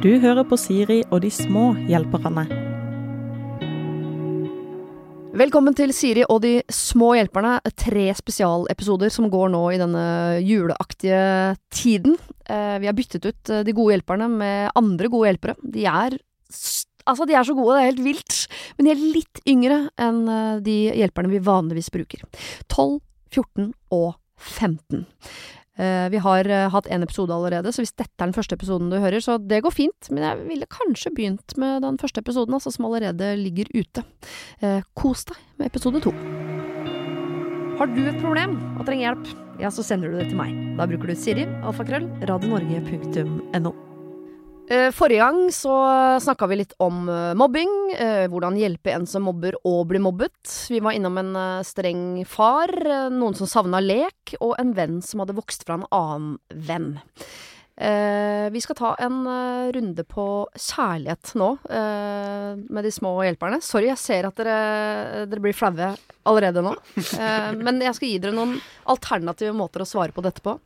Du hører på Siri og de små hjelperne. Velkommen til Siri og de små hjelperne. Tre spesialepisoder som går nå i denne juleaktige tiden. Eh, vi har byttet ut eh, de gode hjelperne med andre gode hjelpere. De er Altså, de er så gode, det er helt vilt. Men de er litt yngre enn eh, de hjelperne vi vanligvis bruker. 12, 14 og 15. Eh, Vi har eh, hatt en episode allerede, så hvis dette er den første episoden du hører, så det går fint. Men jeg ville kanskje begynt med den første episoden, altså, som allerede ligger ute. Eh, kos deg med episode to. Har du et problem og trenger hjelp, ja, så sender du det til meg. Da bruker du Siri, alfakrøll, radionorge.no. Eh, Forrige gang så snakka vi litt om eh, mobbing, eh, hvordan hjelpe en som mobber å bli mobbet. Vi var innom en streng far, noen som savna lek, og en venn som hadde vokst fra en annen venn. Eh, vi skal ta en eh, runde på kjærlighet nå, eh, med de små hjelperne. Sorry, jeg ser at dere, dere blir flaue allerede nå. Men jeg skal gi dere noen alternative måter å svare på dette på.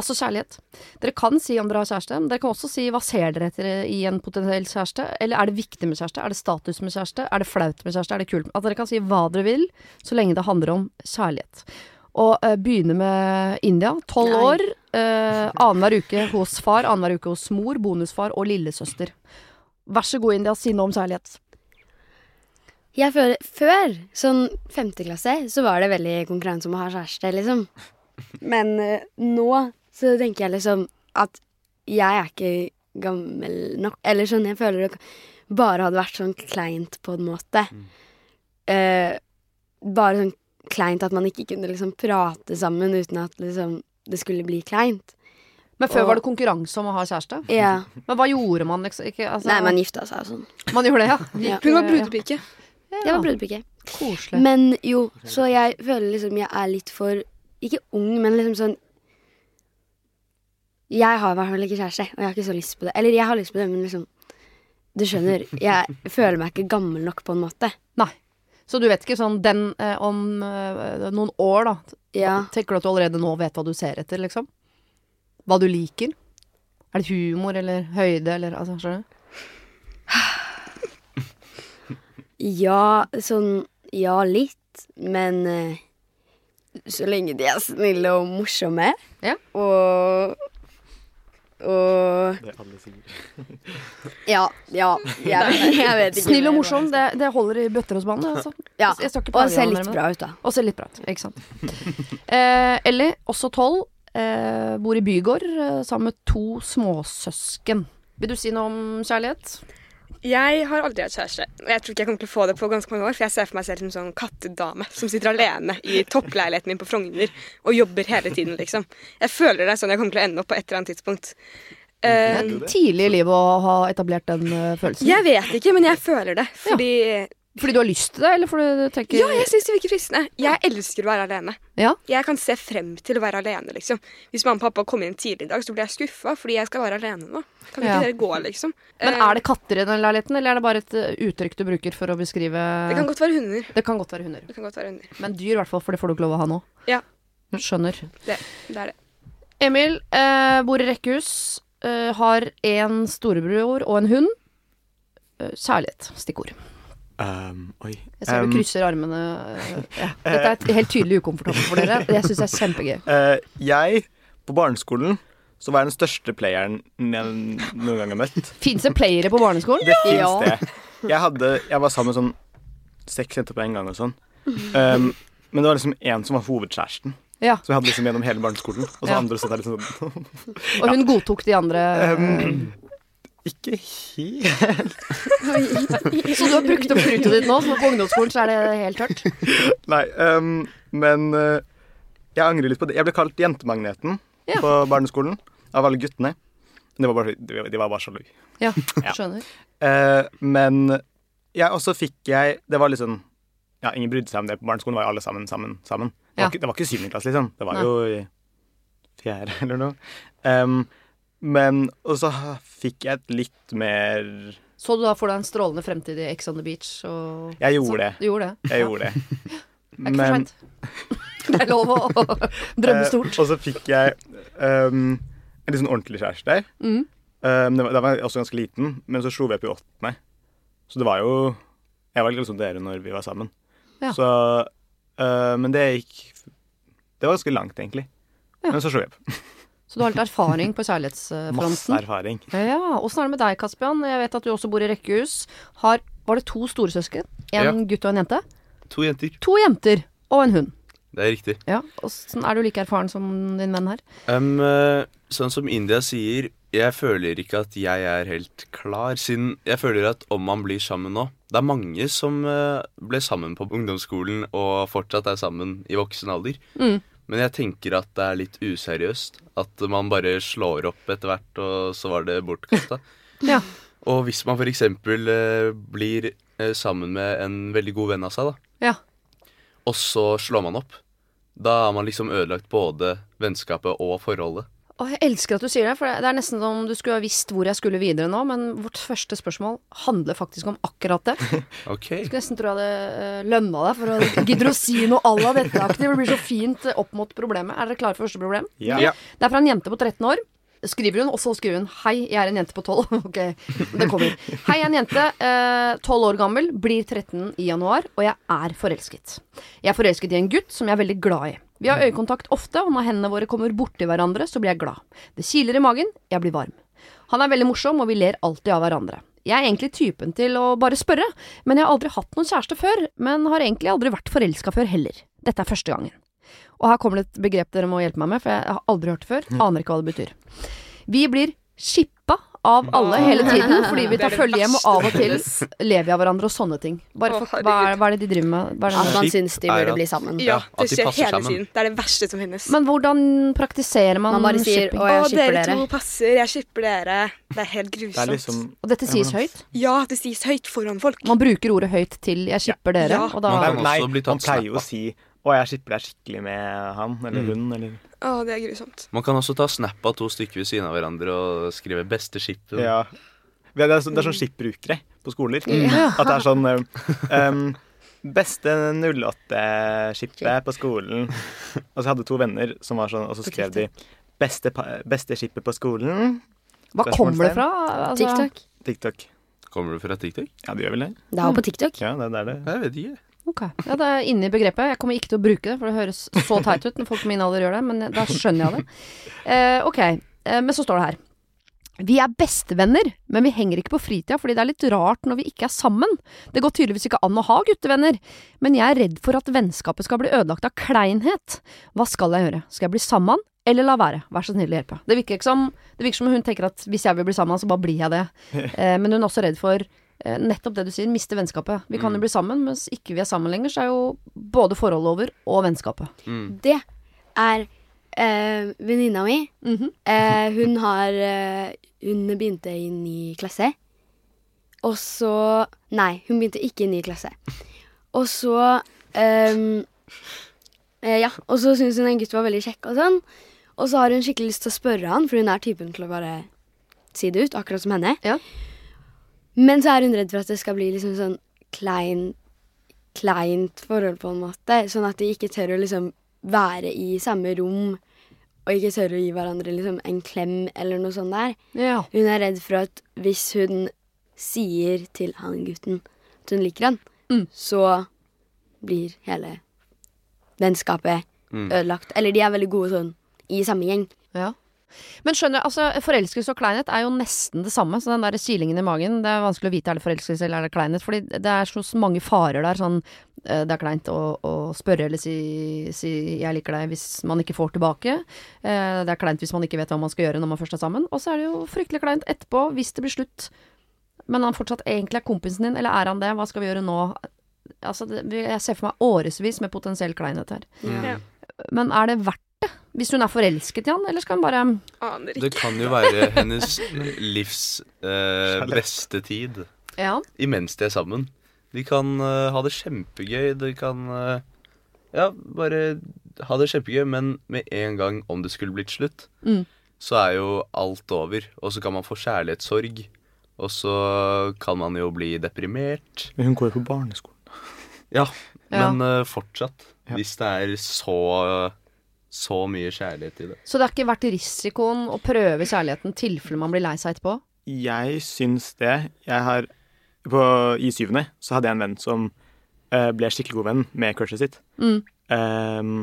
Altså kjærlighet. Dere kan si om dere har kjæreste, dere kan også si hva ser dere etter i en potensiell kjæreste? Eller er det viktig med kjæreste? Er det status med kjæreste? Er det flaut med kjæreste? Er det kult? At dere kan si hva dere vil, så lenge det handler om kjærlighet. Og uh, begynne med India. Tolv år. Uh, Annenhver uke hos far, annenhver uke hos mor, bonusfar og lillesøster. Vær så god, India, si noe om særlighet. Jeg føler, Før, sånn femte klasse, så var det veldig konkurranse om å ha kjæreste, liksom. Men uh, nå så tenker jeg liksom at jeg er ikke gammel nok. Eller sånn, jeg føler det bare hadde vært sånn kleint på en måte. Uh, bare sånn kleint at man ikke kunne liksom prate sammen uten at liksom det skulle bli kleint. Men før Og- var det konkurranse om å ha kjæreste. Ja. Men hva gjorde man? Liksom? Ikke, altså, Nei, man gifta seg og sånn. man gjorde det, ja. Ja. Hun var brudepike. Ja. Jeg var brudepike. Koselig. Men jo, så jeg føler liksom jeg er litt for Ikke ung, men liksom sånn Jeg har i hvert fall ikke kjæreste, og jeg har ikke så lyst på det. Eller jeg har lyst på det, men liksom Du skjønner, jeg føler meg ikke gammel nok på en måte. Nei. Så du vet ikke sånn den eh, om eh, noen år, da. Ja. Tenker du at du allerede nå vet hva du ser etter, liksom? Hva du liker? Er det humor eller høyde eller altså, skjønner du? Ja, sånn Ja, litt, men eh, så lenge de er snille og morsomme. Ja. Og Det alle sier. Ja, ja. Jeg, jeg vet ikke. Snill og morsom, det, det holder i bøtter og spann. Altså. Ja, Og ser litt bra ut, da. Og ser litt bra ut, ikke sant. Eh, Ellie, også tolv, eh, bor i bygård eh, sammen med to småsøsken. Vil du si noe om kjærlighet? Jeg har aldri hatt kjæreste. Og jeg tror ikke jeg kommer til å få det på ganske mange år, for jeg ser for meg selv som sånn kattedame som sitter alene i toppleiligheten min på Frogner og jobber hele tiden, liksom. Jeg føler det er sånn jeg kommer til å ende opp på et eller annet tidspunkt. Eh, Tidlig i livet å ha etablert den uh, følelsen. jeg vet ikke, men jeg føler det. Fordi Fordi du har lyst til det, eller fordi du tenker Ja, jeg syns det virker fristende. Jeg elsker å være alene. Ja. Jeg kan se frem til å være alene, liksom. Hvis mamma og pappa kommer inn tidlig i dag, så blir jeg skuffa fordi jeg skal være alene nå. Kan ikke Ja. dere gå, liksom? Men Eh, er det katter i den leiligheten, eller er det bare et uttrykk du bruker for å beskrive Det kan godt være hunder. Det kan godt være hunder. Det kan godt være hunder. Men dyr, i hvert fall, for det får du ikke lov å ha nå. Ja. Skjønner. Det, det er det. Emil eh, bor i rekkehus, eh, har en storebror og en hund. Uh, kjærlighet, stikkord. Um, oi. Jeg ser Um, du krysser armene. eh, ja. Dette er helt tydelig ukomfortabelt for dere. Det syns jeg er kjempegøy. Uh, jeg, på barneskolen, så var jeg den største playeren jeg noen gang har møtt. Fins det playere på barneskolen? Det fins Ja. det. Jeg, hadde, jeg var sammen med sånn seks jenter på en gang og sånn. Um, men det var liksom en som var hovedkjæresten. Ja. Så jeg hadde liksom gjennom hele barneskolen. Og så Ja. andre satt der liksom sånn Og hun godtok de andre. um, Ikke helt Så du har brukt opp krutet ditt nå, så på ungdomsskolen så er det helt tørt? Nei, um, men uh, jeg angrer litt på det. Jeg ble kalt Jentemagneten Ja. på barneskolen av alle guttene. Det var bare, de var- bare sjalu. Ja, Ja. skjønner. Eh, men og så fikk jeg Det var litt sånn Ja, ingen brydde seg om det på barneskolen. var jo alle sammen sammen. sammen. Det, Ja. var ikke, det var ikke syvende klasse, liksom. Det var Nei. jo fjerde eller noe. Um, men Og så fikk jeg et litt mer Så du da for deg en strålende fremtid i Ex on the Beach? Og Jeg gjorde så, det. Du gjorde det? Jeg gjorde det. Det er ikke for seint. Det er lov å drømme eh, stort. og så fikk jeg um, en litt sånn ordentlig kjæreste der. Mm. Um, da var jeg også ganske liten, men så slo vi opp i åttende. Så det var jo Jeg var litt som dere når vi var sammen. Ja. Så uh, Men det gikk Det var ganske langt, egentlig. Ja. Men så slo vi opp. Så du har litt erfaring på Masse erfaring. Ja, Åssen er det med deg, Kaspian? Jeg vet at du også bor i rekkehus. Har, var det to storesøsken? En Ja. gutt og en jente? To jenter. To jenter og en hund. Det er riktig. Ja, Åssen er du like erfaren som din venn her? Um, sånn som India sier, jeg føler ikke at jeg er helt klar, siden jeg føler at om man blir sammen nå Det er mange som eh, ble sammen på ungdomsskolen og fortsatt er sammen i voksen alder. Mm. Men jeg tenker at det er litt useriøst. At man bare slår opp etter hvert, og så var det bortkasta. Ja. Og hvis man f.eks. Eh, blir sammen med en veldig god venn av seg, da, Ja. Og så slår man opp, da har man liksom ødelagt både vennskapet og forholdet. Å, jeg elsker at du sier det, for det er nesten som du skulle ha visst hvor jeg skulle videre nå, men vårt første spørsmål handler faktisk om akkurat det. Ok. Jeg skulle nesten tro jeg hadde uh, lønna deg for å gidde å si noe à la dette aktivt. Det blir så fint eh, opp mot problemet. Er dere klare for første problem? Ja. Ja. Det er fra en jente på 13 år. Skriver hun, og så skriver hun 'Hei, jeg er en jente på 12'. ok, det kommer. Hei, jeg er en jente, eh, 12 år gammel, blir 13 i januar, og jeg er forelsket. Jeg er forelsket i en gutt som jeg er veldig glad i. Vi har øyekontakt ofte, og når hendene våre kommer borti hverandre, så blir jeg glad. Det kiler i magen, jeg blir varm. Han er veldig morsom, og vi ler alltid av hverandre. Jeg er egentlig typen til å bare spørre, men jeg har aldri hatt noen kjæreste før, men har egentlig aldri vært forelska før heller. Dette er første gangen. Og her kommer det et begrep dere må hjelpe meg med, for jeg har aldri hørt det før. Aner ikke hva det betyr. Vi blir shippa av alle hele tiden, fordi vi tar følge hjem, og av og til lever vi av hverandre og sånne ting. Bare for, hva, er, hva er det de driver med? Hva er det At man syns de burde bli sammen. Ja, det de skjer hele tiden. Det er det verste som finnes. Men hvordan praktiserer man, Man bare sier, shipping? «Å, jeg skipper dere dere». to passer, jeg skipper dere. Det er helt Det grusomt. er liksom Og dette sies høyt? Ja, det sies høyt foran folk. Man bruker ordet høyt til 'jeg shipper dere', Ja. og da Man Nei, man pleier jo å si 'Å, jeg skipper deg skikkelig med han eller Mm. hun', eller Å, det er grusomt. Man kan også ta snap av to stykker ved siden av hverandre og skrive 'beste skipper. Ja. Det er, sånn- det er sånn skip-brukere på skoler. Ja. At det er sånn um, Beste 08-skipet på skolen. Og så hadde to venner som var sånn, og så skrev de Beste, beste skipet på skolen. Hva kommer det fra? Altså, TikTok. TikTok. Kommer du fra TikTok? Ja, det gjør vel det? Det er jo på TikTok. Ja, det er det. Jeg vet ikke. Ok. Ja, det er inne i begrepet. Jeg kommer ikke til å bruke det, for det høres så teit ut når folk på min alder gjør det, men da skjønner jeg det. Eh, ok, eh, men så står det her. Vi er bestevenner, men vi henger ikke på fritida fordi det er litt rart når vi ikke er sammen. Det går tydeligvis ikke an å ha guttevenner, men jeg er redd for at vennskapet skal bli ødelagt av kleinhet. Hva skal jeg gjøre? Skal jeg bli sammen, eller la være? Vær så snill å hjelpe. Det virker, ikke som, det virker som hun tenker at hvis jeg vil bli sammen, så bare blir jeg det. Eh, men hun er også redd for nettopp det du sier, miste vennskapet. Vi kan jo bli sammen, mens ikke vi er sammen lenger, så er jo både forholdet over og vennskapet. Mm. Det er eh, venninna mi. Mhm. Eh, hun har eh, Hun begynte i ny klasse. Og så Nei, hun begynte ikke i ny klasse. Og så ehm, eh, Ja, og så syns hun en gutt var veldig kjekk og sånn. Og så har hun skikkelig lyst til å spørre han, for hun er typen til å bare si det ut, akkurat som henne. Ja. Men så er hun redd for at det skal bli liksom sånn klein kleint forhold, på en måte. Sånn at de ikke tør å liksom være i samme rom og ikke tør å gi hverandre liksom en klem eller noe sånt der. Ja. Hun er redd for at hvis hun sier til han gutten at hun liker han, Mm. så blir hele vennskapet Mm. ødelagt. Eller de er veldig gode sånn i samme gjeng. Ja. Men skjønner, altså forelskelse og kleinhet er jo nesten det samme. Så den der kilingen i magen, det er vanskelig å vite er det forelskelse eller er det kleinhet. Fordi det er så mange farer der. Sånn eh, det er kleint å, å spørre eller si, si 'jeg liker deg' hvis man ikke får tilbake. Eh, Det er kleint hvis man ikke vet hva man skal gjøre når man først er sammen. Og så er det jo fryktelig kleint etterpå hvis det blir slutt. Men han fortsatt egentlig er kompisen din, eller er han det? Hva skal vi gjøre nå? Altså, det, jeg ser for meg årevis med potensiell kleinhet her. Mm. Ja. Men er det verdt? Hvis hun er forelsket i han, eller skal hun bare Aner ikke. Det kan jo være hennes livs eh, beste tid Ja. imens de er sammen. De kan eh, ha det kjempegøy. De kan eh, ja, bare ha det kjempegøy, men med en gang om det skulle blitt slutt, Mm. så er jo alt over. Og så kan man få kjærlighetssorg. Og så kan man jo bli deprimert. Men hun går jo på barneskolen. Ja, Ja. men eh, fortsatt. Ja. Hvis det er så så mye kjærlighet i det. Så det har ikke vært risikoen å prøve kjærligheten tilfelle man blir lei seg etterpå? Jeg syns det. Jeg har på, I syvende så hadde jeg en venn som uh, ble skikkelig god venn med crushet sitt. Mm. Um,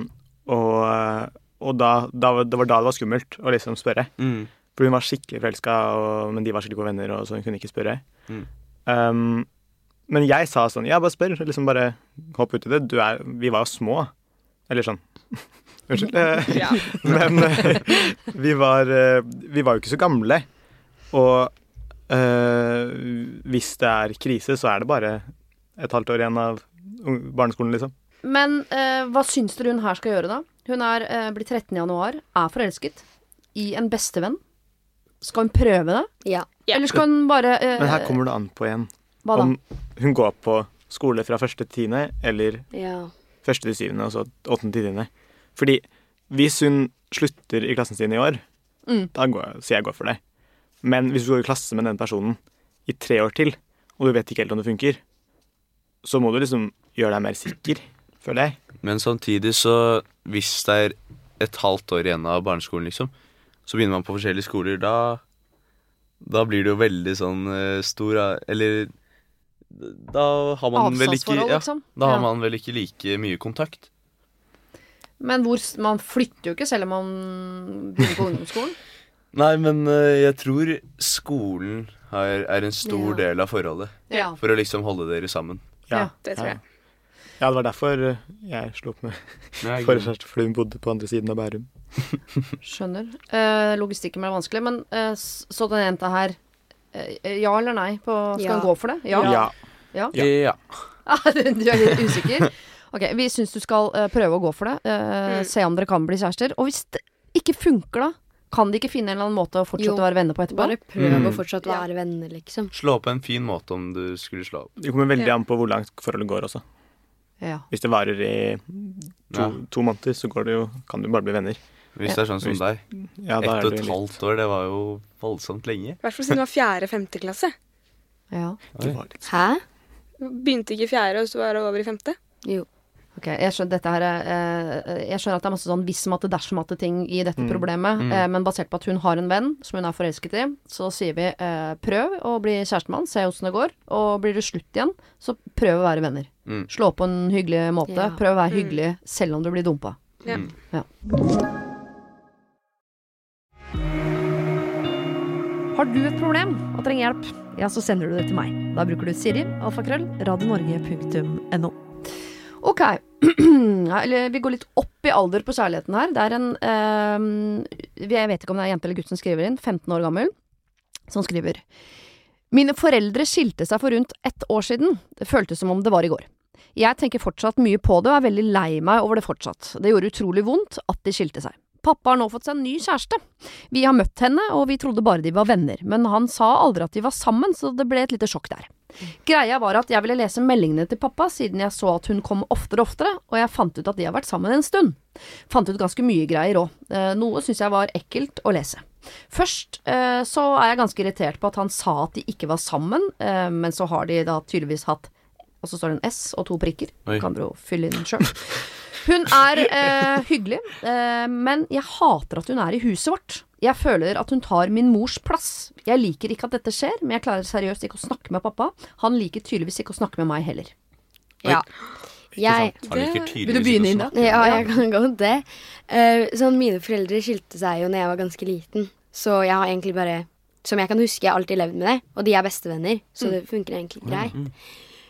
og og da, da, det var da det var skummelt å liksom spørre. Mm. For hun var skikkelig forelska, men de var skikkelig gode venner, og så hun kunne ikke spørre. Mm. Um, men jeg sa sånn Ja, bare spør. Liksom bare hopp uti det. Du er Vi var jo små. Eller sånn. Unnskyld. Eh, Ja. Men eh, vi var eh, Vi var jo ikke så gamle. Og eh, hvis det er krise, så er det bare et halvt år igjen av barneskolen, liksom. Men eh, hva syns dere hun her skal gjøre, da? Hun er eh, blitt 13 i januar, er forelsket i en bestevenn. Skal hun prøve det? Ja. Ja. Eller skal hun bare eh, Men her kommer det an på igjen. Hva da? Om hun går på skole fra første til tiende, eller ja. første til syvende, og så åttende til tiende. Fordi hvis hun slutter i klassen sin i år, Mm. da går, sier jeg går for det. Men hvis du går i klasse med den personen i tre år til, og du vet ikke helt om det funker, så må du liksom gjøre deg mer sikker, føler jeg. Men samtidig så Hvis det er et halvt år igjen av barneskolen, liksom, så begynner man på forskjellige skoler, da Da blir det jo veldig sånn eh, stor eh, Eller Da har man vel ikke Avstandsforhold, ja, liksom. Da har Ja. man vel ikke like mye kontakt. Men hvor, man flytter jo ikke selv om man begynner på ungdomsskolen. Nei, men eh, jeg tror skolen er, er en stor Ja. del av forholdet. Ja. For å liksom holde dere sammen. Ja, det tror jeg. Ja, det var derfor jeg slo opp med forrige fordi hun bodde på andre siden av Bærum. Skjønner. Eh, logistikken ble vanskelig, men eh, så den jenta her eh, Ja eller nei? På, skal Ja. hun gå for det? Ja. Ja. Ja. Ja. du er litt usikker? Ok, vi syns du skal uh, prøve å gå for det. Uh, Mm. Se om dere kan bli kjærester. Og hvis det ikke funker, da? Kan de ikke finne en eller annen måte å fortsette Jo, å være venner på etterpå? Bare prøv Mm. å fortsatt være venner, liksom. Slå opp på en fin måte om du skulle slå opp. Det kommer veldig Ja. an på hvor langt forholdet går også. Ja. Hvis det varer i to, Ja. to måneder, så går det jo, kan du bare bli venner. Hvis det er sånn som Hvis- deg. Ja, Ett er og et halvt år, det var jo voldsomt lenge. I hvert fall siden du var fjerde-femte klasse. ja. Det var litt Hæ? Begynte ikke i fjerde, og så var det over i femte. Jo. Ok, jeg skjønner, dette her er, eh, jeg skjønner at det er masse sånn hvis matte, dersom matte ting i dette Mm. problemet, Mm. eh, men basert på at hun har en venn som hun er forelsket i, så sier vi eh, prøv å bli kjærestemann, se åssen det går, og blir det slutt igjen, så prøv å være venner. Mm. Slå på en hyggelig måte, Ja. prøv å være Mm. hyggelig selv om du blir dumpa. Ja. Ja. Har du et problem og trenger hjelp, ja, så sender du det til meg. Da bruker du Siri, alfakrøll, radionorge.no. Ok, vi går litt opp i alder på kjærligheten her. Det er en eh, Jeg vet ikke om det er jente eller gutt som skriver inn, 15 år gammel, som skriver Mine foreldre skilte seg for rundt ett år siden. Det føltes som om det var i går. Jeg tenker fortsatt mye på det og er veldig lei meg over det fortsatt. Det gjorde utrolig vondt at de skilte seg. Pappa har nå fått seg en ny kjæreste. Vi har møtt henne, og vi trodde bare de var venner, men han sa aldri at de var sammen, så det ble et lite sjokk der. Greia var at jeg ville lese meldingene til pappa, siden jeg så at hun kom oftere og oftere, og jeg fant ut at de har vært sammen en stund. Fant ut ganske mye greier òg. Eh, noe syns jeg var ekkelt å lese. Først eh, så er jeg ganske irritert på at han sa at de ikke var sammen, eh, men så har de da tydeligvis hatt Og så står det en S og to prikker. Oi. Kan dere jo fylle inn sjøl. Hun er eh, hyggelig, eh, men jeg hater at hun er i huset vårt. Jeg føler at hun tar min mors plass. Jeg liker ikke at dette skjer, men jeg klarer seriøst ikke å snakke med pappa. Han liker tydeligvis ikke å snakke med meg heller. Ja. Jeg det, Vil du begynne, inn da? Ida? Ja, jeg kan godt det. Uh, sånn, mine foreldre skilte seg jo når jeg var ganske liten. Så jeg har egentlig bare Som jeg kan huske, jeg har alltid levd med det. Og de er bestevenner, så det funker egentlig greit.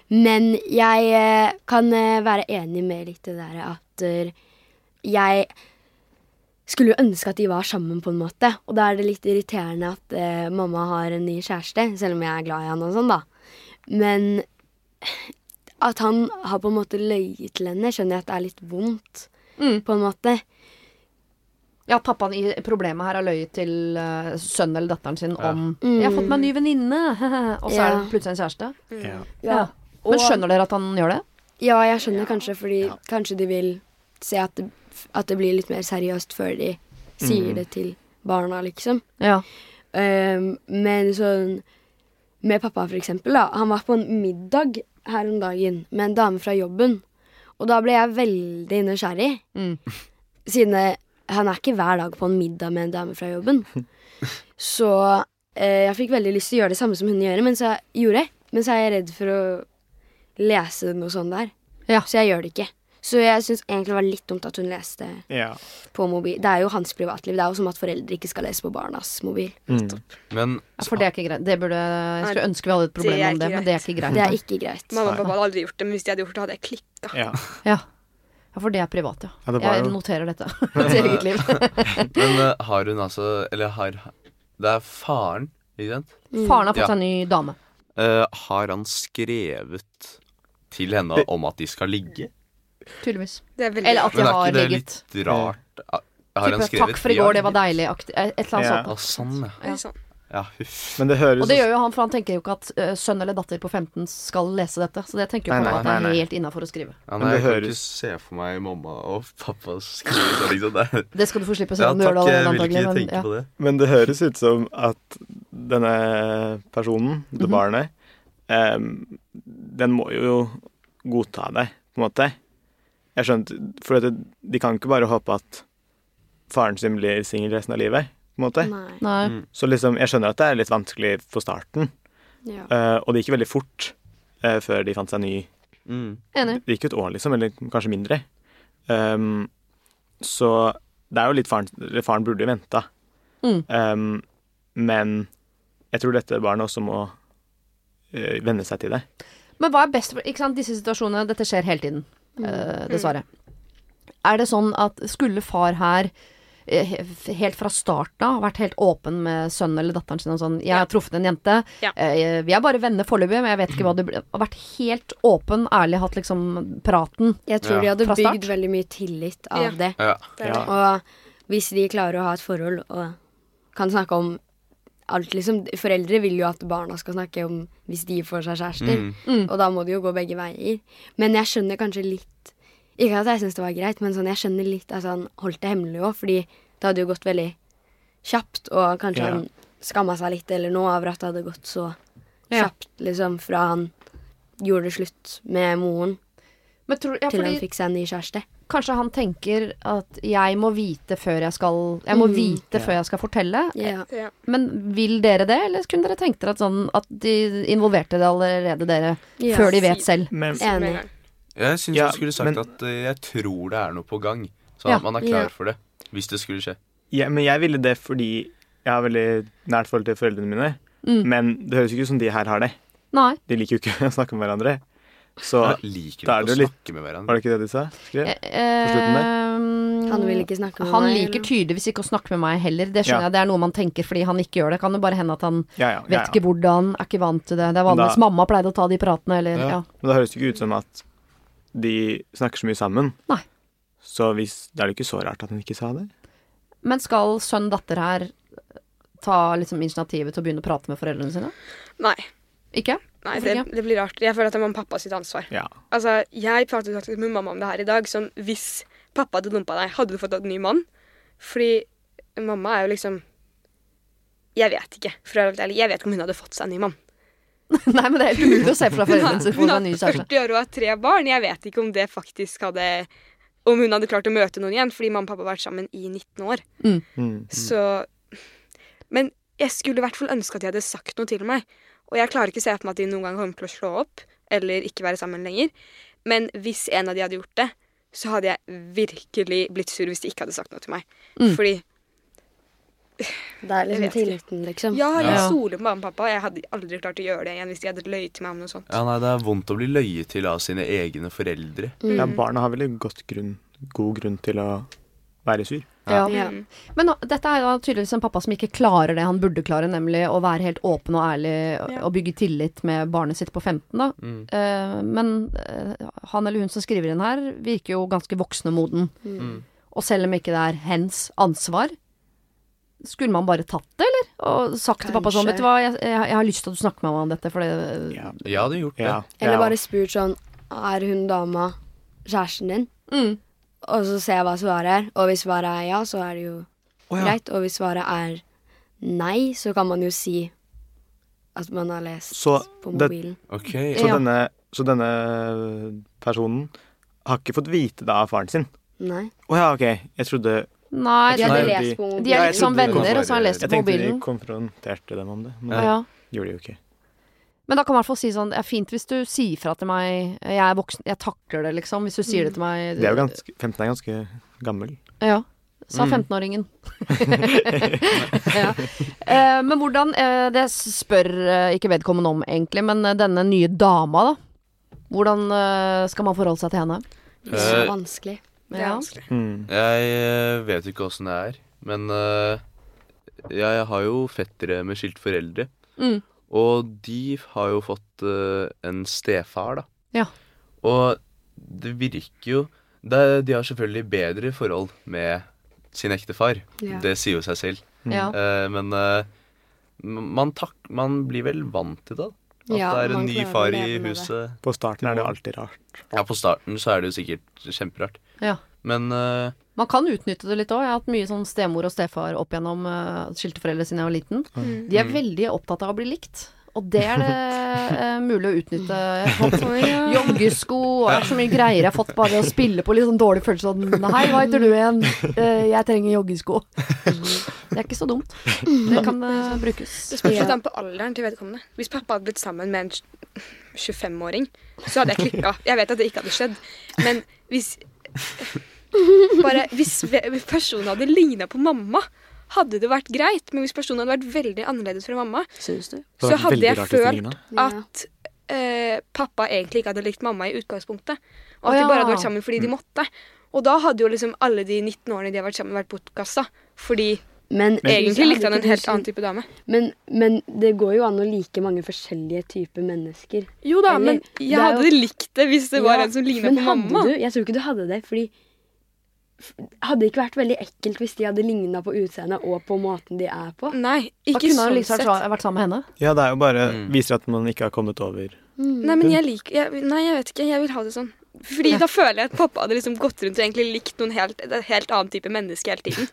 Men jeg eh, kan eh, være enig med litt det der at eh, jeg skulle jo ønske at de var sammen, på en måte. Og da er det litt irriterende at eh, mamma har en ny kjæreste, selv om jeg er glad i han og sånn, da. Men at han har på en måte løyet til henne, skjønner jeg at det er litt vondt, Mm. på en måte. Ja, at pappaen i problemet her har løyet til uh, sønnen eller datteren sin Ja. om Mm. 'Jeg har fått meg en ny venninne', og så er det plutselig en kjæreste. Ja. Ja. Men skjønner dere at han gjør det? Ja, jeg skjønner kanskje, fordi kanskje de vil se at det, at det blir litt mer seriøst før de sier Mm. det til barna, liksom. Ja. Um, men sånn Med pappa, for eksempel. Da. Han var på en middag her om dagen med en dame fra jobben. Og da ble jeg veldig nysgjerrig. Mm. Siden det, Han er ikke hver dag på en middag med en dame fra jobben. Så eh, jeg fikk veldig lyst til å gjøre det samme som hun gjør, men så gjorde jeg. Men så er jeg redd for å lese noe sånt der. Ja. Så jeg gjør det ikke. Så jeg syns egentlig det var litt dumt at hun leste Ja. på mobil. Det er jo hans privatliv. Det er jo som at foreldre ikke skal lese på barnas mobil. Mm. Men Ja, For det er ikke greit. Det burde, jeg skulle ønske vi hadde et problem Det er om det, men det er ikke greit. Det er ikke greit. Mamma og pappa hadde aldri gjort det, men hvis de hadde gjort det, hadde jeg klikka. Ja. Ja. ja, for det er privat, ja. Var Jeg jo- noterer dette. Til eget liv. Men eh, har hun altså Eller har Det er faren, ikke sant? Faren har fått Ja. seg ny dame. Uh, har han skrevet til henne om at de skal ligge? Tydeligvis. Er Eller at de Men er ikke det ligget. litt rart? Ah, Har han skrevet 'takk for i går, det var deilig', Et eller annet sånt. Sånn, ja. Ja. sånn. Ja, huff. Men det høres Og det gjør jo han, for han tenker jo ikke at sønn eller datter på 15 skal lese dette. Så det tenker jo på nei, at det er helt innafor å skrive. Ja, Men nei, det jeg kan høres- ikke se for meg mamma og pappa skrive sånn, liksom. Det Det skal du få slippe selv om du gjør det antagelig. Men, ja. på det. Men det høres ut som at denne personen, det Mhm. barnet, em, den må jo godta deg, på en måte. Jeg skjønte, For at det, de kan ikke bare håpe at faren sin blir singel resten av livet, på en måte. Nei. Mm. Så liksom, jeg skjønner at det er litt vanskelig for starten. Ja. Uh, og det gikk veldig fort uh, før de fant seg ny Mm. Enig. Det gikk jo et år, liksom, eller kanskje mindre. Um, så det er jo litt faren Faren burde jo venta. Mm. Um, men jeg tror dette barnet også må venne seg til det. Men hva er best for Ikke sant, disse situasjonene Dette skjer hele tiden, øh, dessverre. Er det sånn at skulle far her eh, helt fra starten av vært helt åpen med sønnen eller datteren sin og sånn 'Jeg har truffet en jente. Ja. eh, vi er bare venner foreløpig, men jeg vet ikke hva det blir.' Har vært helt åpen, ærlig, hatt liksom praten. Jeg tror Ja. de hadde bygd veldig mye tillit av Ja. det. Ja. Ja. det. Og hvis de klarer å ha et forhold og kan snakke om alt, liksom Foreldre vil jo at barna skal snakke om hvis de får seg kjærester. Mm. Og da må det jo gå begge veier. Men jeg skjønner kanskje litt Ikke at jeg syns det var greit, men sånn, jeg skjønner litt at han holdt det hemmelig òg, fordi det hadde jo gått veldig kjapt, og kanskje Ja. han skamma seg litt eller noe over at det hadde gått så Ja. kjapt, liksom, fra han gjorde det slutt med moren Men tror, ja, til fordi han fikk seg en ny kjæreste. Kanskje han tenker at 'jeg må vite før jeg skal Jeg må Mm. vite før jeg skal fortelle'. Ja. Ja. Men vil dere det, eller kunne dere tenkt dere at, sånn, at de involverte det allerede, dere, Ja. før de vet selv? Men Enig. Jeg syns Ja, du skulle sagt men- at uh, jeg tror det er noe på gang. Så Ja. at man er klar Ja. for det. Hvis det skulle skje. ja, men jeg ville det fordi jeg har veldig nært forhold til foreldrene mine. Mm. Men det høres ikke ut som de her har det. Nei. De liker jo ikke å snakke med hverandre. Så liker vi ikke det å snakke med hverandre. var det ikke det de sa? Skrev? Eh, slutten eh, Han vil ikke snakke med Han meg, liker eller? tydeligvis ikke å snakke med meg heller. Det skjønner Ja. jeg. Det er noe man tenker fordi han ikke gjør det. Kan jo bare hende at han Ja, ja, vet ja, ja. ikke hvordan, er ikke vant til det. Det er vanligvis da- mamma pleide å ta de pratene, eller ja. Ja. Men da høres det ikke ut som at de snakker så mye sammen. Nei. Så hvis, da er det ikke så rart at han ikke sa det. Men skal sønn datter her ta liksom initiativet til å begynne å prate med foreldrene sine? Nei. Ikke? Nei, det, det blir rart. Jeg føler at det er og pappa sitt ansvar. Ja. Altså, Jeg pratet faktisk med mamma om det her i dag. Sånn, Hvis pappa hadde dumpa deg, hadde du fått en ny mann? Fordi mamma er jo liksom Jeg vet ikke. For å være helt ærlig, jeg vet ikke om hun hadde fått seg en ny mann. Nei, men det er helt umulig å se for seg foreldrene sine få Hun seg har en ny kjæreste. 40 år og har tre barn. Jeg vet ikke om det faktisk hadde Om hun hadde klart å møte noen igjen, fordi mamma og pappa har vært sammen i 19 år. Mm. Så Men jeg skulle i hvert fall ønske at de hadde sagt noe til meg. Og jeg klarer ikke å se for meg at de noen gang kommer til å slå opp eller ikke være sammen lenger. Men hvis en av de hadde gjort det, så hadde jeg virkelig blitt sur hvis de ikke hadde sagt noe til meg. Mm. Fordi Det er liksom tilliten, liksom. ja, jeg Ja. stoler på mamma og pappa. Jeg hadde aldri klart å gjøre det igjen hvis de hadde løyet til meg om noe sånt. Ja, nei, Det er vondt å bli løyet til av sine egne foreldre. ja, Mm. barna har veldig godt grunn, god grunn til å være sur. Ja. Ja. Mm. Men nå, dette er tydeligvis en pappa som ikke klarer det han burde klare, nemlig å være helt åpen og ærlig og- Ja. og bygge tillit med barnet sitt på 15, da. Mm. Uh, men uh, han eller hun som skriver inn her, virker jo ganske voksen og moden. Mm. Og selv om ikke det er hens ansvar, skulle man bare tatt det, eller? Og sagt til pappa sånn, vet du hva, jeg, jeg, jeg har lyst til at du snakker med meg om dette, for det Ja. Jeg hadde gjort det. Ja, Eller bare spurt sånn Er hun dama kjæresten din? mm. Og så ser jeg hva svaret er. Og hvis svaret er ja, så er det jo oh, ja. greit. Og hvis svaret er nei, så kan man jo si at man har lest Så på det- mobilen. Så, Ja. denne, så denne personen har ikke fått vite det av faren sin. Nei. Å ja, OK. Jeg trodde Nei, De de, hadde Nei, lest de- er jeg litt som trodde det kom venner, og så har han lest på mobilen. Jeg tenkte de konfronterte dem om det, men Ja. det gjorde de jo ikke. Men da kan man i hvert fall si sånn Det er fint hvis du sier fra til meg Jeg er voksen, jeg takler det, liksom. Hvis du sier det til meg. Det er jo ganske, 15 er ganske gammel. Ja. Sa Mm. 15-åringen. ja. eh, men hvordan eh, Det spør eh, ikke vedkommende om, egentlig, men eh, denne nye dama, da. Hvordan eh, skal man forholde seg til henne? Så Eh, vanskelig. Det er Ja. vanskelig. Mm. Jeg eh, vet ikke åssen det er, men eh, jeg har jo fettere med skilt foreldre. Mm. Og de har jo fått uh, en stefar, da. Ja. Og det virker jo det, De har selvfølgelig bedre forhold med sin ektefar. Ja. Det sier jo seg selv. Mm. Ja. Uh, men uh, man, tak, man blir vel vant til det. At Ja, det er en ny far i huset. På starten er det jo alltid rart. Ja, på starten så er det jo sikkert kjemperart. Ja. Men eh, Man kan utnytte det litt òg. Jeg har hatt mye sånn stemor og stefar opp gjennom uh, skilte foreldre siden jeg var liten. Mm. De er veldig opptatt av å bli likt. Og det er det eh, mulig å utnytte. Jeg har fått joggesko og er så mye greier jeg har fått bare å spille på litt sånn dårlig følelse sånn Hei, hva heter du igjen? Eh, jeg trenger joggesko. Det er ikke så dumt. Det kan eh, brukes. Det spørs litt an på alderen til vedkommende. Hvis pappa hadde blitt sammen med en 25-åring, så hadde jeg klikka. Jeg vet at det ikke hadde skjedd, men hvis Bare hvis personen hadde ligna på mamma, hadde det vært greit. Men hvis personen hadde vært veldig annerledes fra mamma, Syns du? Så hadde jeg følt at eh, pappa egentlig ikke hadde likt mamma i utgangspunktet. Og at de ja. bare hadde vært sammen fordi de måtte. Og da hadde jo liksom alle de 19 årene de har vært sammen, vært bortkasta. Fordi Men, egentlig likte han en helt annen type dame. Men, men det går jo an å like mange forskjellige typer mennesker. Jo da, Eller, men jeg hadde jo- likt det hvis det var Ja, en som ligna på mamma. Du, jeg tror ikke du hadde det, fordi Hadde det ikke vært veldig ekkelt hvis de hadde ligna på utseendet og på måten de er på? Nei, Da ikke kunne han sånn liksom sett. vært, vært sammen med henne. Ja, det er jo bare Mm. Viser at man ikke har kommet over Nei, men jeg liker jeg, Nei, jeg vet ikke. Jeg vil ha det sånn. Fordi da føler jeg at pappa hadde liksom gått rundt og egentlig likt noen helt, en helt annen type menneske hele tiden.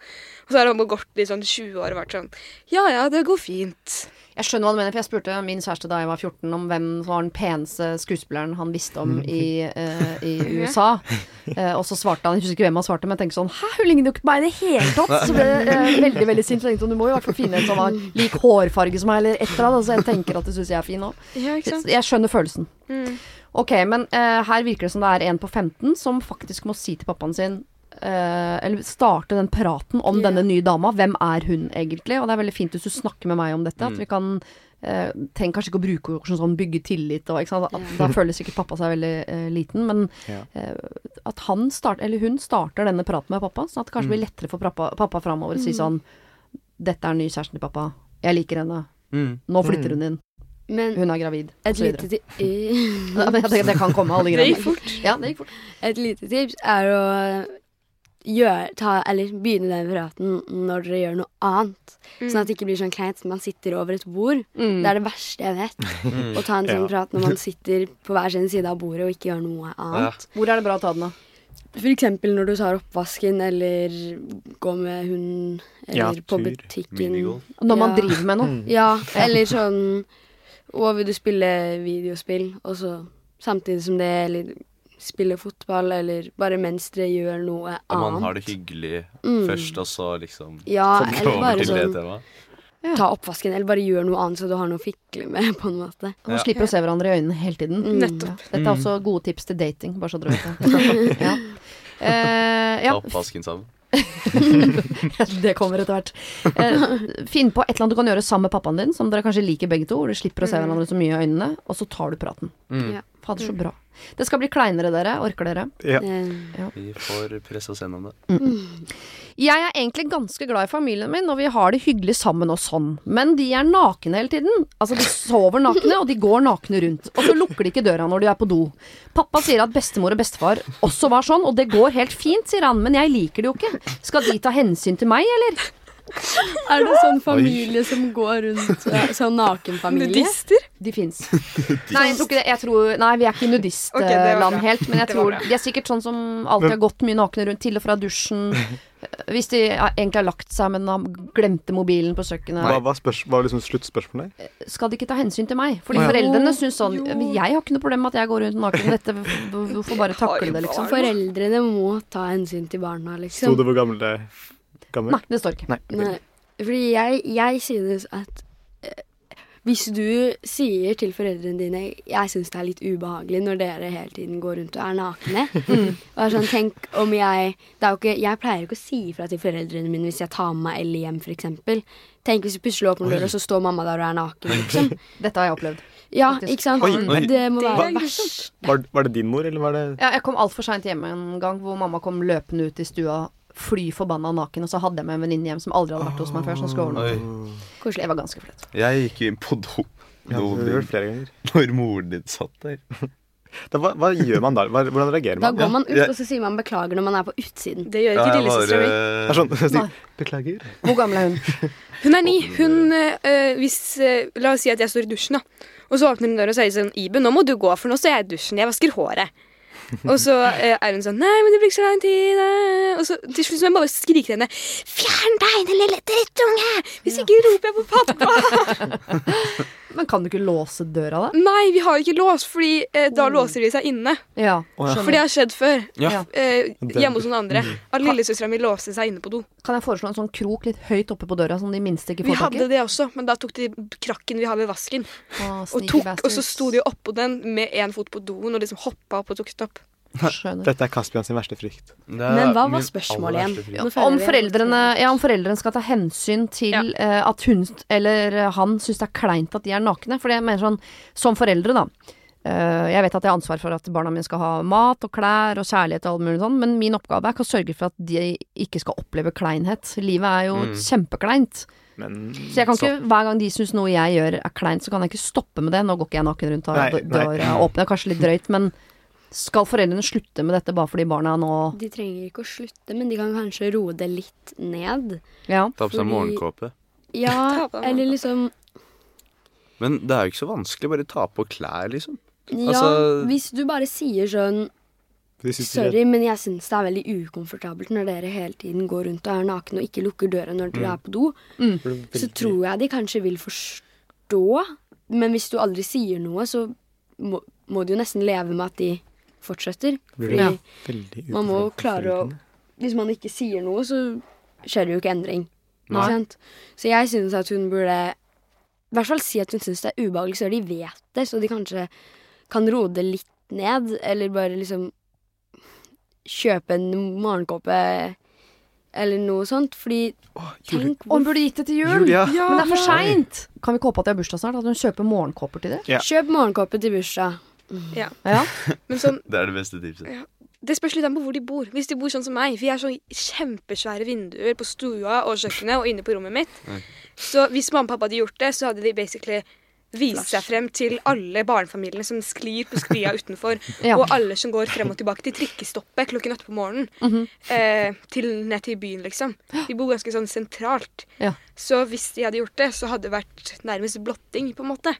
Og så har han bare gått i sånn 20 år og vært sånn Ja ja, det går fint. Jeg skjønner hva du mener, for jeg spurte min kjæreste da jeg var 14 om hvem som var den peneste skuespilleren han visste om i, uh, i USA. Uh, og så svarte han, jeg husker ikke hvem han svarte, men jeg tenkte sånn Hæ, hun ligner jo ikke på meg i det hele tatt! Så ble jeg uh, veldig veldig sint. Så tenkte sånn, du må jo i hvert fall finne en som har lik hårfarge som meg, eller et eller annet. Så jeg tenker at du syns jeg er fin òg. Jeg skjønner følelsen. Mm. Ok, men eh, her virker det som det er en på 15 som faktisk må si til pappaen sin eh, Eller starte den praten om yeah. denne nye dama. Hvem er hun egentlig? Og det er veldig fint hvis du snakker med meg om dette. At Mm. vi kan uh, Trenger kanskje ikke å bruke ord som sånn bygge tillit og ikke sant. At, Da føler sikkert pappa seg veldig uh, liten. Men eh, at han start, eller hun starter denne praten med pappa, sånn at det kanskje blir lettere for pappa, pappa framover å si sånn Dette er den nye kjæresten til pappa. Jeg liker henne. mm. Nå flytter hun inn. Men Hun er gravid. et lite, videre. ti Ja, men det, det kan komme, alle Det greiene. gikk fort. Ja, det gikk fort. et lite tips er å gjøre, ta, eller begynne den praten når dere gjør noe annet. Mm. Sånn at det ikke blir sånn kleint som man sitter over et bord. Mm. Det er det verste jeg vet. Å ta en sånn Ja. prat når man sitter på hver sin side av bordet og ikke gjør noe annet. Hvor er det bra å ta den, da? For eksempel når du tar oppvasken, eller går med hunden, eller Ja, på tur, butikken. Minigolf. Når man Ja. driver med noe. Mm. Ja, eller sånn Og vil du spille videospill, og så samtidig som det, eller spille fotball, eller bare mens dere gjør noe annet. At man har det hyggelig Mm. først, og så liksom Ja, eller bare sånn ta oppvasken, eller bare gjør noe annet så du har noe å fikle med, på en måte. Og man Ja. slipper å se hverandre i øynene hele tiden. Mm. Nettopp. Dette er også gode tips til dating, bare så dere vet det. Ja. Eh, Ta oppvasken sammen. det kommer etter hvert. Eh, finn på et eller annet du kan gjøre sammen med pappaen din, som dere kanskje liker begge to, hvor du slipper å se Mm. hverandre så mye i øynene, og så tar du praten. Mm. Ja. Fader, så bra. Det skal bli kleinere, dere. Orker dere? Ja. ja. Vi får presse oss gjennom det. Jeg er egentlig ganske glad i familien min, og vi har det hyggelig sammen og sånn. Men de er nakne hele tiden. Altså, de sover nakne, og de går nakne rundt. Og så lukker de ikke døra når de er på do. Pappa sier at bestemor og bestefar også var sånn, og det går helt fint, sier han. Men jeg liker det jo ikke. Skal de ta hensyn til meg, eller? Er det sånn familie som går rundt eh, Sånn nakenfamilie? Nudister? De fins. Nei, jeg tror ikke det. Jeg tror, nei, vi er ikke i nudistland bra. helt, men jeg tror de er sikkert sånn som alltid har gått mye nakne rundt, til og fra dusjen. Hvis de egentlig har lagt seg, men glemte mobilen på kjøkkenet. Hva var, spørs, hva var liksom sluttspørsmålet? skal de ikke ta hensyn til meg? Fordi ja. foreldrene syns sånn Jo. Jeg har ikke noe problem med at jeg går rundt naken. Dette Du får bare takle det, liksom. Foreldrene må ta hensyn til barna, Sto liksom. det hvor gammel det gammel? Nei, det står ikke. Nei. okay. Nei, fordi jeg, jeg synes at eh, hvis du sier til foreldrene dine Jeg syns det er litt ubehagelig når dere hele tiden går rundt og er nakne. Og er sånn, tenk om jeg det er jo ikke, Jeg pleier ikke å si ifra til foreldrene mine hvis jeg tar med meg Ellie hjem, f.eks. Tenk hvis du pusler opp noen døra, og så står mamma der og er naken. Liksom. Dette har jeg opplevd. Ja, ikke sant? Oi, oi. Det må være er verst. Var, var det din mor, eller var det Ja, jeg kom altfor seint hjemme en gang hvor mamma kom løpende ut i stua fly forbanna naken, og så hadde jeg med en venninne hjem som aldri hadde vært hos meg før, som skulle. Koselig. Jeg var ganske flaut. Jeg gikk inn på do Ja, når moren din satt der. Da, hva, hva gjør man da? Hva, hvordan reagerer man? Da går man ut, Ja. og så sier man beklager når man er på utsiden. Det gjør ikke Jeg lillesøstera mi. Sånn, Beklager. Hvor gammel er hun? Hun er ni. Hun, øh, hvis, øh, la oss si at jeg står i dusjen, da. Og så åpner hun døra og sier sånn Iben, nå må du gå, for nå står jeg i dusjen. Jeg vasker håret. Og så eh, er hun sånn Nei, men det blir ikke så lang tid. eh». Og så til slutt må jeg bare skrike til henne. Fjern deg, din lille drittunge! Hvis ikke roper jeg på pappa. Men kan du ikke låse døra, da? Nei, vi har ikke lås, fordi eh, da låser de seg inne. Ja. Oh, ja. For det har skjedd før. Ja. Eh, hjemme hos noen andre. At lillesøstera mi låste seg inne på do. Kan jeg foreslå en sånn krok litt høyt oppe på døra, som de minste ikke får tak i? Vi hadde det også, men da tok de krakken vi har ved vasken, Å, og, tok, og så sto de oppå den med én fot på doen og liksom hoppa opp og tok stopp. Skjønner. Dette er Caspian sin verste frykt. Det er Men hva var spørsmålet igjen? Om foreldrene, ja, om foreldrene skal ta hensyn til Ja. uh, at hun eller han syns det er kleint at de er nakne. For jeg mener sånn, som foreldre, da. eh, jeg vet at jeg har ansvar for at barna mine skal ha mat og klær og kjærlighet og alt mulig sånn, men min oppgave er ikke å sørge for at de ikke skal oppleve kleinhet. Livet er jo Mm. kjempekleint. Men Så jeg kan ikke, hver gang de syns noe jeg gjør er kleint, så kan jeg ikke stoppe med det. Nå går ikke jeg naken rundt og døra åpner, kanskje litt drøyt, men skal foreldrene slutte med dette bare fordi barna nå De trenger ikke å slutte, men de kan kanskje roe det litt ned. Ja. Ta på seg morgenkåpe. Ja, eller liksom Men det er jo ikke så vanskelig. Bare ta på klær, liksom. Ja, Altså- hvis du bare sier sånn Sorry, men jeg syns det er veldig ukomfortabelt når dere hele tiden går rundt og er nakne og ikke lukker døra når dere er på do. Mm. Så tror jeg de kanskje vil forstå. Men hvis du aldri sier noe, så må, må du jo nesten leve med at de fortsetter. Det man må klare å. Hvis man ikke sier noe, så skjer det jo ikke endring. Nei. Ikke sant? Så jeg syns at hun burde i hvert fall si at hun syns det er ubehagelig, så de vet det. Så de kanskje kan roe det litt ned, eller bare liksom kjøpe en morgenkåpe eller noe sånt. Fordi tenk Og hun burde gitt det til jul! Julia. ja. Men det er for seint! Kan vi ikke håpe at det er bursdag snart? At hun kjøper morgenkåper til det? Ja. Kjøp morgenkåpe til bursdag. Ja. Men sånn, Det er det beste tipset. det spørs litt an på hvor de bor. Hvis de bor sånn som meg, for jeg har sånn kjempesvære vinduer på stua og kjøkkenet og inne på rommet mitt. Nei. Så hvis mamma og pappa hadde gjort det, så hadde de basically vist seg frem til alle barnefamiliene som sklir på sklia utenfor, Ja. og alle som går frem og tilbake til trikkestoppet klokken åtte på morgenen. Mhm. eh, til, ned til byen, liksom. De bor ganske sånn sentralt. Ja. Så hvis de hadde gjort det, så hadde det vært nærmest blotting, på en måte.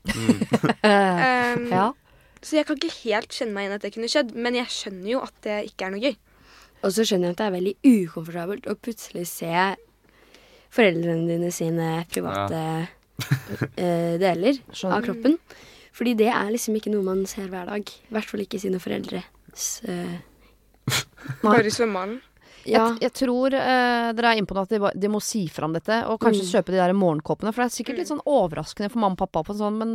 Eh, Um, ja. Så jeg kan ikke helt kjenne meg igjen at det kunne skjedd, men jeg skjønner jo at det ikke er noe gøy. Og så skjønner jeg at det er veldig ukomfortabelt å plutselig se foreldrene dine sine private ja. deler Skjønner. av kroppen. Fordi det er liksom ikke noe man ser hver dag. I hvert fall ikke sine foreldres uh. Bare svømmehallen. Ja. Jeg, jeg tror uh, dere er inne på noe at de, de må si fram dette, og kanskje Mm. kjøpe de der morgenkåpene. For det er sikkert litt sånn overraskende for mamma og pappa, på en sånn, men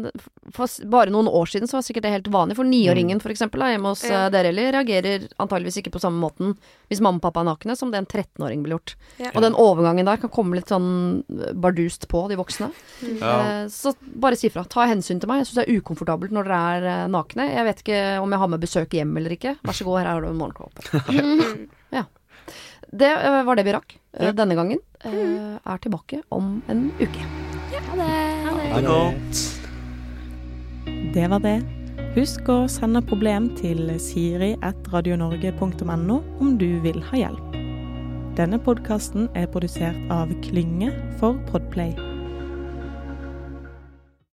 for bare noen år siden så var det sikkert det helt vanlig. For niåringen for eksempel, da, hjemme hos Ja. eh, dere, eller reagerer antageligvis ikke på samme måten hvis mamma og pappa er nakne, som det en 13-åring ville gjort. Ja. Og den overgangen der kan komme litt sånn eh, bardust på de voksne. Ja. Uh, Så bare si fra. Ta hensyn til meg. Jeg syns det er ukomfortabelt når dere er uh, nakne. Jeg vet ikke om jeg har med besøk hjem eller ikke. Vær så god, her har du en morgenkåpe. ja. Det eh, var det vi rakk eh, Ja. denne gangen. Mm. Er tilbake om en uke. Ja. Ha det. Ha Det godt. Det var det. Husk å sende problem til siri.radionorge.no om du vil ha hjelp. Denne podkasten er produsert av Klynge for Podplay.